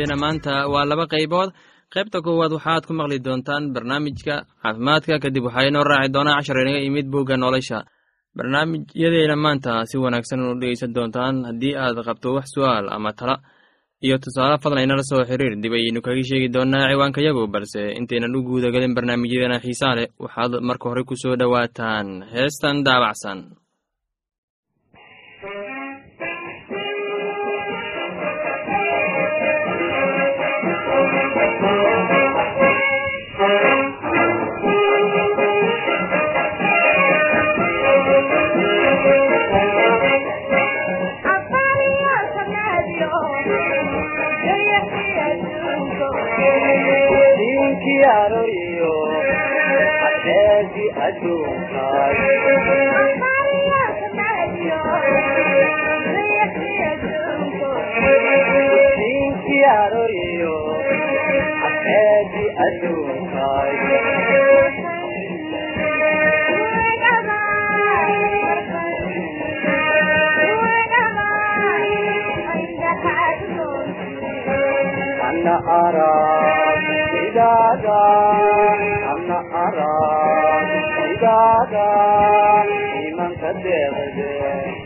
barnaamijyadeena maanta waa laba qaybood. Qaybta koowaad waxaad ku maqli doontaan barnaamijka caafimaadka kadib waxaa inoo raaci doonaa cashar inaga imid bugga nolosha. Barnaamijyadeena maanta si wanaagsan u dhegeysan doontaan haddii aad qabto wax su'aal ama tala. Iyo tusaale fadlan inala soo xiriir dib ayaynu kaga sheegi doonaa ciwaanka yagu balse intaynan u guudagelin barnaamijyadeena xiisaa leh waxaad marka hore ku soo dhowaataan. Heestan daabacsan أن أرى إدادا أن أرى إدادا إيمان تدغدي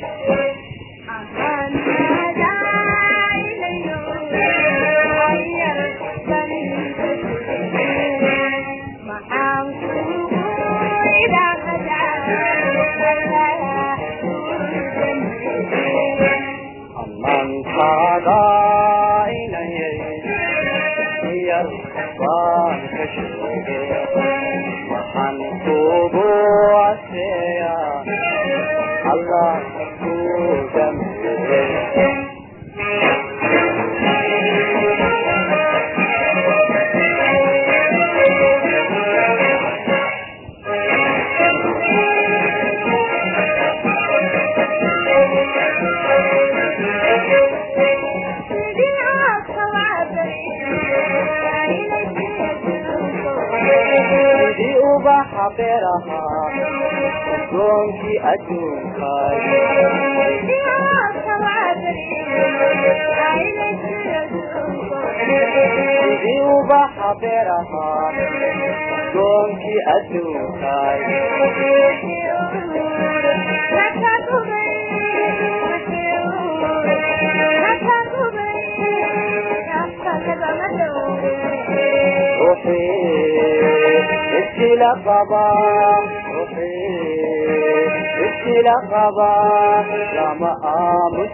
ahaa adoonkii adduunkaydii uba habeer ahaa adoonkii adduunkaay Okay. لقضى روحي بك لقضى يا مآمس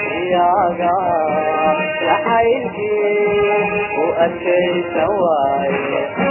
mankaaga jacaylkii u adkaysan waaye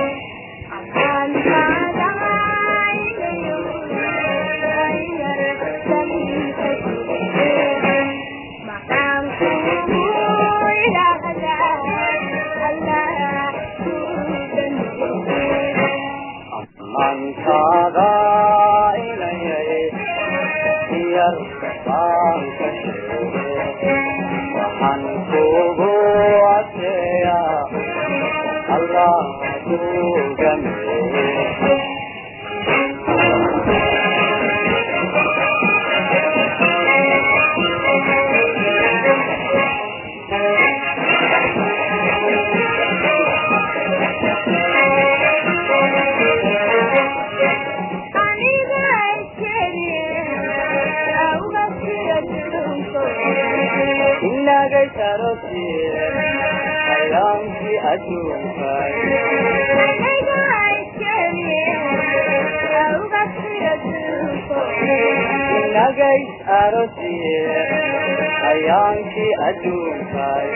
inagay arotiye hayaankii adduunkay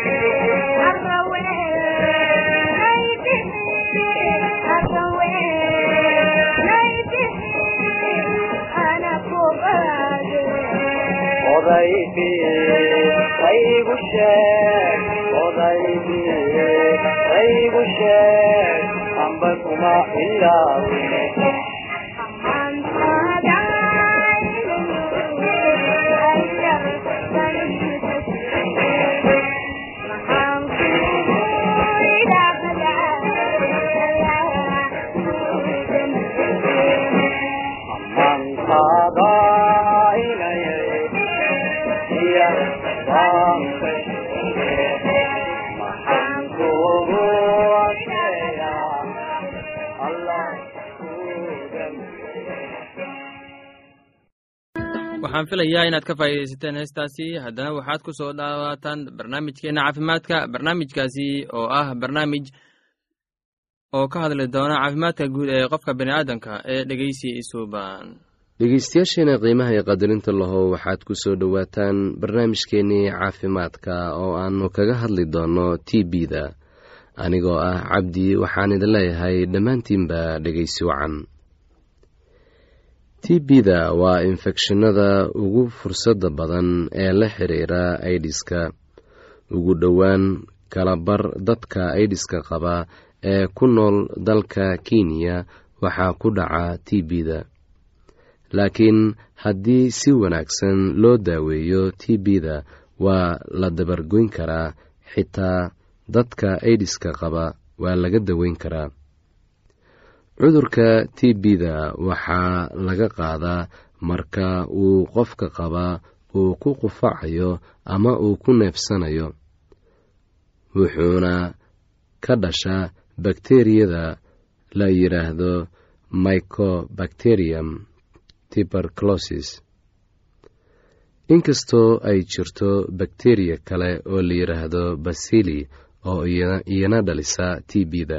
odaybi qaygu sheeg odaybi qaygu sheeg amba kuma ilaawine waxaan filayaa inaad ka faa'iidaysateen heestaasi. Haddana waxaad ku soo dhawaataan barnaamijkeenna caafimaadka barnaamijkaasi oo ah barnaamij oo ka hadli doona caafimaadka guud ee qofka bini'aadanka ee dhegeysi isuuban dhegeystayaasheena qiimaha iyo qadarinta lahow waxaad ku soo dhowaataan barnaamijkeennii caafimaadka oo aannu kaga hadli doonno t b-da anigoo ah cabdi waxaan idin leeyahay dhammaantiinba dhegeysi wacan t b-da waa infekshinada ugu fursadda badan ee la xiriira aidiska ugu dhowaan kalabar dadka aidiska qaba ee ku nool dalka kenya waxaa ku dhaca t b-da laakiin haddii si wanaagsan loo daaweeyo t b-da waa la dabargoyn karaa xitaa dadka aidiska qaba waa laga daweyn karaa cudurka t b-da waxaa laga qaadaa marka uu qofka qabaa uu ku qufacayo ama uu ku neefsanayo. Wuxuuna ka dhashaa bakteriyada la yidhaahdo mycobacterium tuberculosis. Inkastoo ay jirto bakteriya kale oo la yidhaahdo basili oo iyana dhalisa t b-da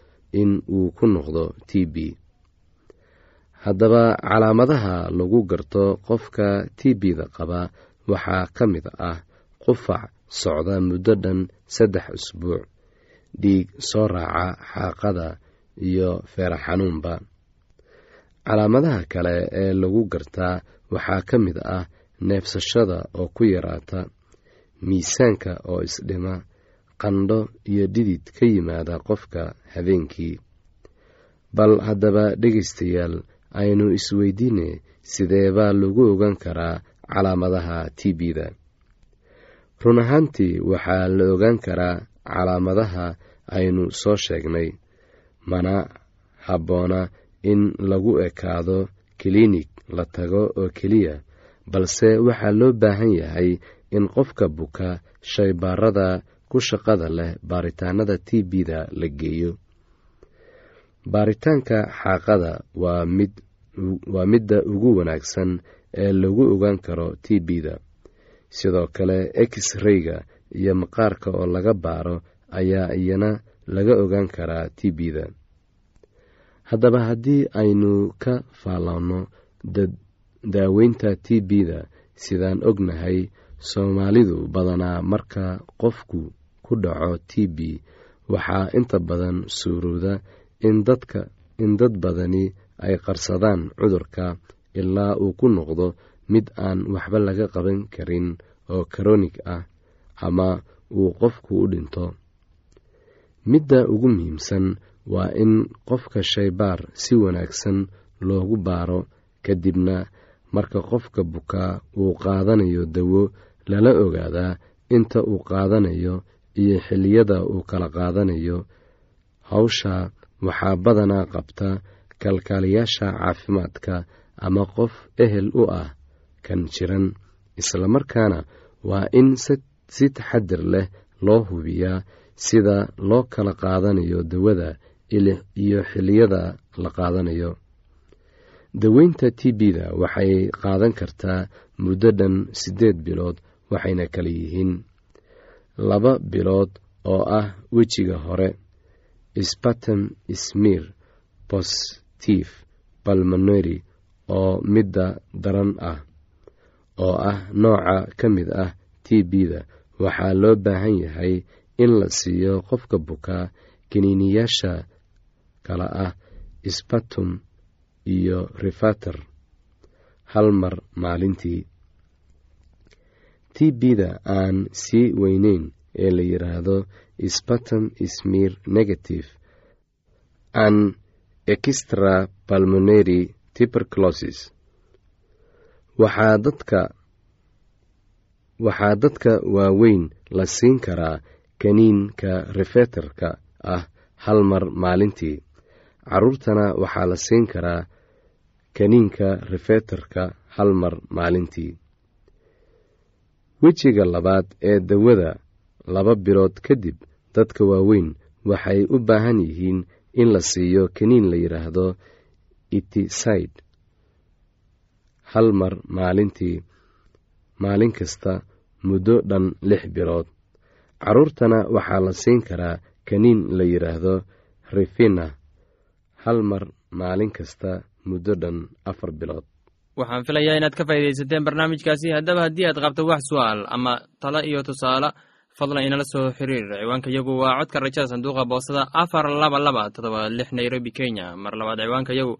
in uu ku noqdo t b. Haddaba calaamadaha lagu garto qofka t b-da qaba waxaa ka mid ah qufac socda muddo dhan saddex usbuuc dhiig soo raaca xaaqada iyo feera xanuunba. Calaamadaha kale ee lagu gartaa waxaa ka mid ah neefsashada oo ku yaraata miisaanka oo isdhima qandho iyo dhidid ka yimaada qofka habeenkii. Bal haddaba dhegaystayaal aynu isweydiine sidee baa lagu ogan karaa calaamadaha t b-da. Run ahaantii waxaa la ogaan karaa calaamadaha aynu soo sheegnay mana habboona in lagu ekaado kiliinig la tago oo keliya balse waxaa loo baahan yahay in qofka buka shaybaarada ku shaqada leh baaritaanada t b-da la geeyo. Baaritaanka xaaqada waa mid waa midda ugu wanaagsan ee lagu ogaan karo t b-da sidoo kale x-rayga iyo maqaarka oo laga baaro ayaa iyana laga ogaan karaa t b-da haddaba haddii aynu ka faalloonno daaweynta t b-da sidaan ognahay soomaalidu badanaa marka qofku ku dhaco t b waxaa inta badan suurowda in dad badani ay qarsadaan cudurka ilaa uu ku noqdo mid aan waxba laga qaban karin oo karonig ah ama uu qofku u dhinto. Midda ugu muhiimsan waa in qofka shaybaar si wanaagsan loogu baaro kadibna marka qofka bukaa uu qaadanayo dawo lala ogaadaa inta uu qaadanayo iyo xilliyada uu kala qaadanayo hawsha waxaa badanaa qabta kalkaaliyaasha caafimaadka ama qof ehel u ah kan jiran islamarkaana waa in si taxadir leh loo hubiyaa sida loo kala qaadanayo dawada iyo xilliyada la qaadanayo. Daweynta t b-da waxay qaadan kartaa muddo dhan siddeed bilood waxayna kala yihiin laba bilood oo ah wejiga hore sbatem smir bostif balmoneri oo midda daran ah oo ah nooca ka mid ah t b-da waxaa loo baahan yahay in la siiyo qofka bukaa kiniiniyaasha kala ah sbatum iyo rifater hal mar maalintii t b-da aan sii weyneyn ee la yidhaahdo sbatum smir negative. An extra balmoneri tuberculosis. Waxaa dadka waaweyn la siin karaa kaniinka refeterka ah hal mar maalintii. Caruurtana waxaa la siin karaa kaniinka refeterka hal mar maalintii wejiga labaad ee dawada laba bilood kadib dadka waaweyn waxay u baahan yihiin in la siiyo kaniin la yidhaahdo itiside hal mar maalintii maalin kasta muddo dhan lix bilood. Caruurtana waxaa la siin karaa kaniin la yidhaahdo rifina. Hal mar maalin kasta muddo dhan afar bilood waxaan filayaa inaad ka faa'iidaysateen barnaamijkaasi. Haddaba haddii aad qabto wax su'aal ama talo iyo tusaale fadlan inala soo xiriir. Ciwaanka yagu waa codka rajada sanduuqa boosada afar laba laba todoba lix nairobi kenya. Mar labaad ciwaanka yagu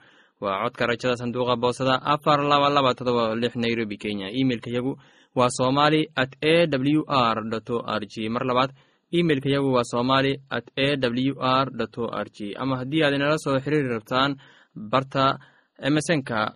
waa codka rajada sanduuqa boosada afar laba laba todoba lix nairobi kenya. Imeilka yagu waa somali at a w r o r g. Mar labaad imeilka yagu waa somali at a w r o r g. Ama haddii aad inala soo xiriiri rabtaan barta emesonka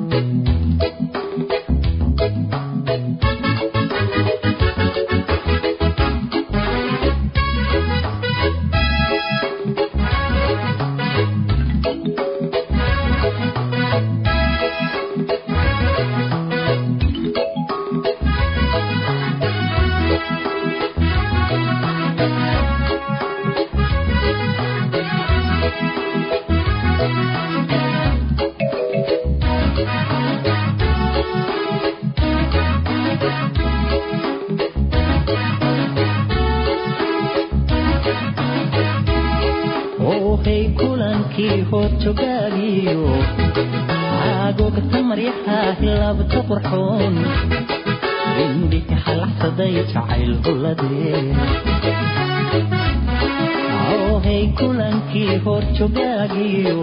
horjogaagiyo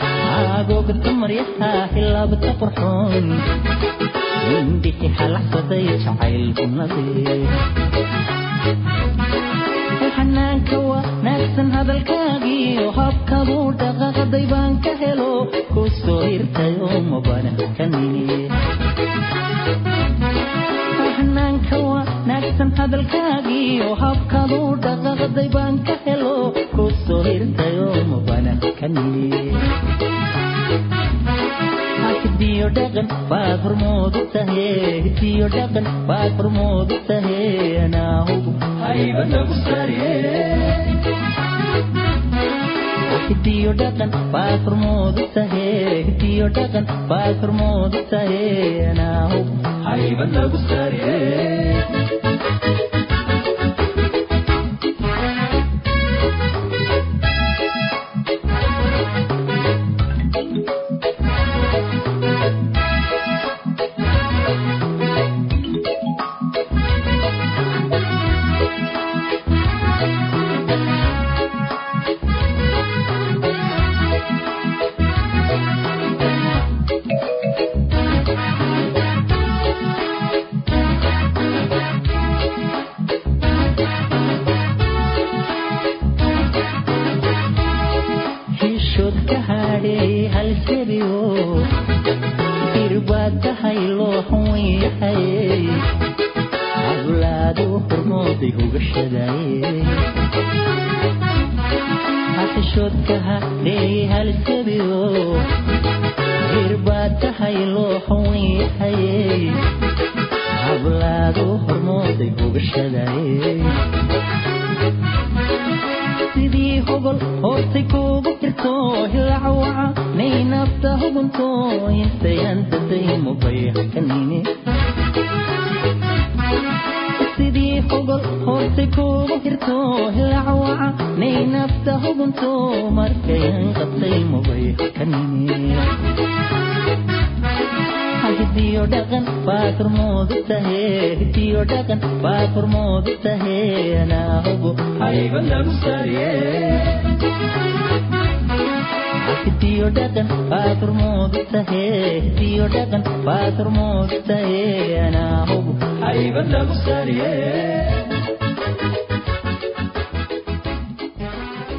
caagogta maryaha hilabta qurxoon indhiki halaxsaday jacayl hulladee xanaanka wanaagsan hadalkaagiiyo habkabuu dhaqaaqday baan ka helo ku soo hirtay oo mabankanini xanaanka hadalkaagiiyo habkabuu dhaqaaqday baan ka helo ku soo hirtay oo mabankanini hidiyo dhaqan baad hormoodu tahe hidiyo dhaqan baad hormoodu tahe anaahugu haybadagu sare hidiyo dhaqan baad hormoodu tahe hidiyo dhaqan baad hormoodu tahe anaahugu haybadagu sare sidii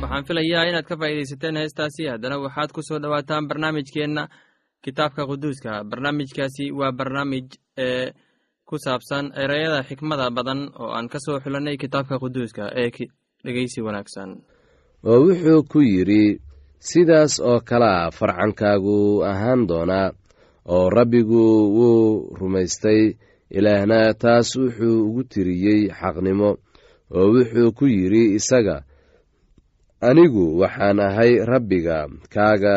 waxaan filayaa inaad ka faa'iidaysateen heestaasi haddana waxaad ku soo dhowaataan barnaamijkeenna kitaabka quduuska barnaamijkaasi waa barnaamij ee ku saabsan ereyada xikmada badan oo aan ka soo xulannay kitaabka quduuska ee dhegeysi wanaagsan. Oo wuxuu ku yidhi sidaas oo kalea farcankaagu ahaan doonaa oo rabbigu wuu rumaystay ilaahna taas wuxuu ugu tiriyey xaqnimo. Oo wuxuu ku yidhi isaga anigu waxaan ahay rabbiga kaaga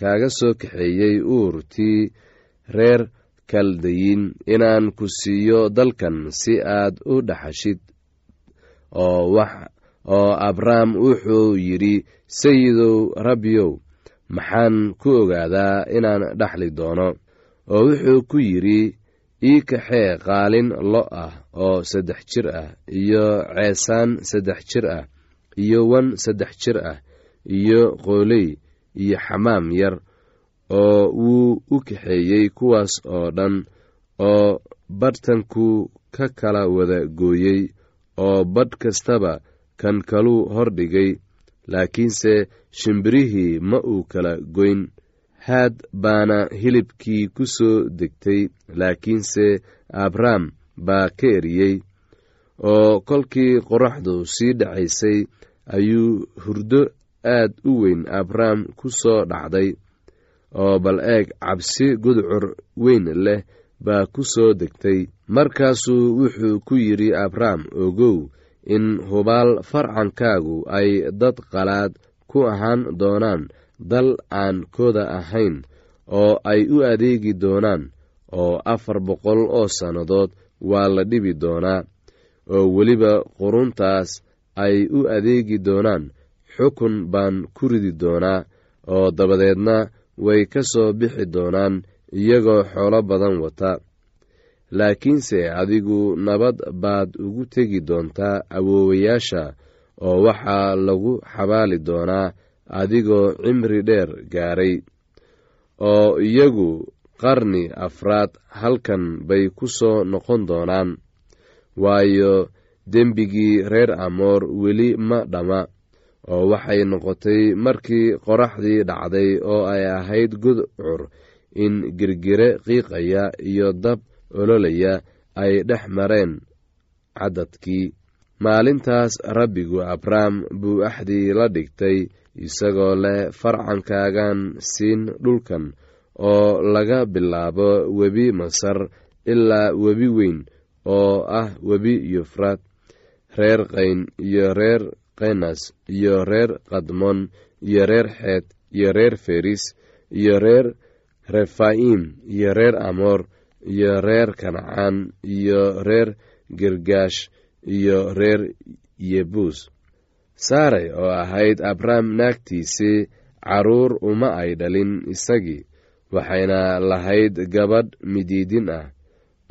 kaaga soo kaxeeyey uurtii reer kaldayin inaan ku siiyo dalkan si aad u dhaxashid oo abrahm wuxuu yidhi sayidow rabbiyow maxaan ku ogaadaa inaan dhaxli doono. Oo wuxuu ku yidhi ii kaxee qaalin lo ah oo saddex jir ah iyo ceesaan saddex jir ah iyo wan saddex jir ah iyo qooley iyo xamaam yar oo wuu u kaxeeyey kuwaas oo dhan oo badhtanku ka kala wada gooyey oo badh kastaba kan kaluu hordhigay laakiinse shimbirihii ma uu kala goyn. Haad baana hilibkii ku soo degtay laakiinse abrahm baa ka eriyey oo kolkii qoraxdu sii dhacaysay ayuu hurdo aad u weyn abrahm ku soo dhacday oo bal eeg cabsi gudcur weyn leh baa ku soo degtay. Markaasuu wuxuu ku yidhi abrahm ogow in hubaal farcankaagu ay dad qalaad ku ahaan doonaan dal aan kooda ahayn oo ay u adeegi doonaan oo afar boqol oo sannadood waa la dhibi doonaa oo weliba quruntaas ay u adeegi doonaan xukun baan ku ridi doonaa oo dabadeedna way ka soo bixi doonaan iyagoo xoolo badan wata. Laakiinse adigu nabad baad ugu tegi doontaa awoowayaasha oo waxaa lagu xabaali doonaa adigoo cimri dheer gaaray. Oo iyagu qarni afraad halkan bay ku soo noqon doonaan. Waayo dembigii reer amoor weli ma dhamma oo waxay noqotay markii qoraxdii dhacday oo ay ahayd gudcur in girgire qiiqaya iyo dab ololaya ay dhex mareen caddadkii. Maalintaas rabbigu abrahm buu axdii la dhigtay isagoo leh farcankaagan siin dhulkan oo laga bilaabo webi masar ilaa webi weyn oo ah webi yufraad reer qayn iyo reer kenas iyo reer kadmon iyo reer xeed iyo reer feris iyo reer refaim iyo reer amoor iyo reer kancaan iyo reer girgaash iyo reer yebuus saaray oo ahayd abrahm naagtiisii carruur uma ay dhalin isagii waxayna lahayd gabadh midiidin ah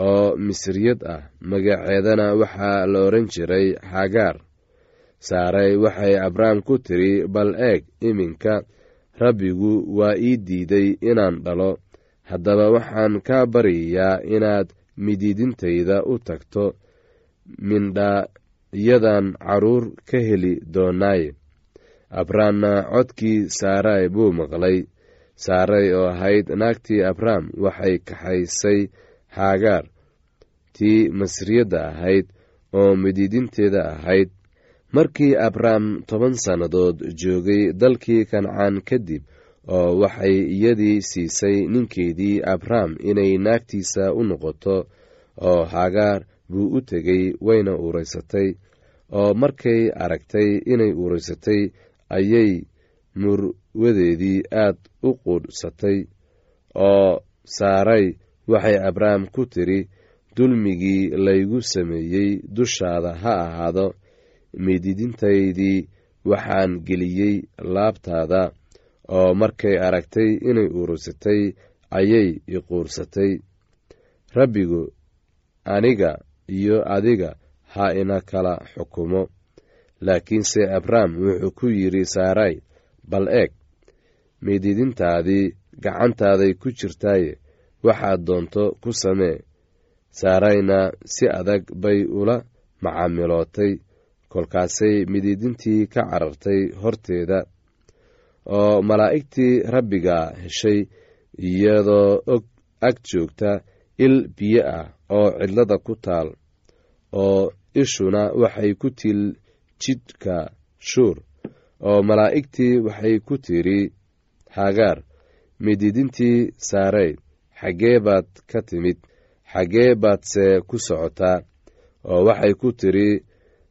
oo misriyad ah magaceedana waxaa la odhan jiray xagaar saaray waxay abrahm ku tidhi bal eeg iminka rabbigu waa ii diiday inaan dhalo. Haddaba waxaan kaa baryayaa inaad midiidintayda u tagto mindhaayadan carruur ka heli doonaaye abrahamna codkii saaray buu maqlay. Saaray oo ahayd naagtii abraham waxay kaxaysay haagaar tii masriyadda ahayd oo midiidinteeda ahayd markii abraham toban sannadood joogay dalkii kancaan kadib oo waxay iyadii siisay ninkeedii abraham inay naagtiisa u noqoto oo hagaar buu u tegey wayna uuraysatay oo markay aragtay inay uuraysatay ayay murwadeedii aad u quudhsatay oo saaray waxay abraham ku tidhi dulmigii laygu sameeyey dushaada ha ahaado mididintaydii waxaan geliyey laabtaada oo markay aragtay inay uuraysatay ayay iquursatay rabbigu aniga iyo adiga ha ina kala xukumo. Laakiinse abraham wuxuu ku yidhi saaray bal eeg miididintaadii gacantaaday ku jirtaaye waxaad doonto ku samee. Saarayna si adag bay ula macaamilootay kolkaasay midiidintii ka carartay horteeda oo malaa'igtii rabbiga heshay iyadoo og ag joogta il biyo ah oo cidlada ku taal oo ishuna waxay ku til jidhka shuur oo malaa'igtii waxay ku tidhi hagaar mididintii saaray xaggee baad ka timid xaggee baadse ku socotaa oo waxay ku tidhi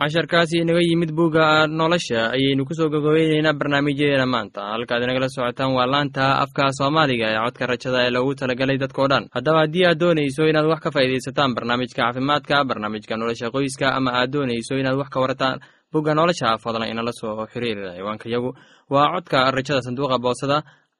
casharkaasi inaga yimid bugga nolosha ayaynu ku soo gogobeyneynaa barnaamijyadeena maanta. Halkaad inagala socotaan waa laanta afka soomaaliga ee codka rajada ee loogu talagalay dadkao dhan. Haddaba haddii aad doonayso inaad wax ka faa'iidaysataan barnaamijka caafimaadka barnaamijka nolosha qoyska ama aad doonayso inaad wax ka warataan bugga nolosha fadlan inala soo xiriira ciwaanka yagu. Waa codka rajada sanduuqa boosada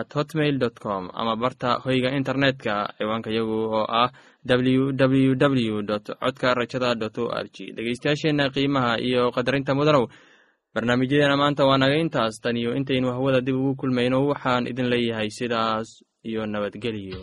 at hotmail dot com ama barta hoyga internetka ciwaanka yagu oo ah w w w dot codka rajada dot o r g dhegeystayaasheenna qiimaha iyo qadarinta mudanow barnaamijyadeena maanta waa naga intaas. Tan iyo intaynu hawada dib ugu kulmayno waxaan idin leeyahay sidaas iyo nabadgelyo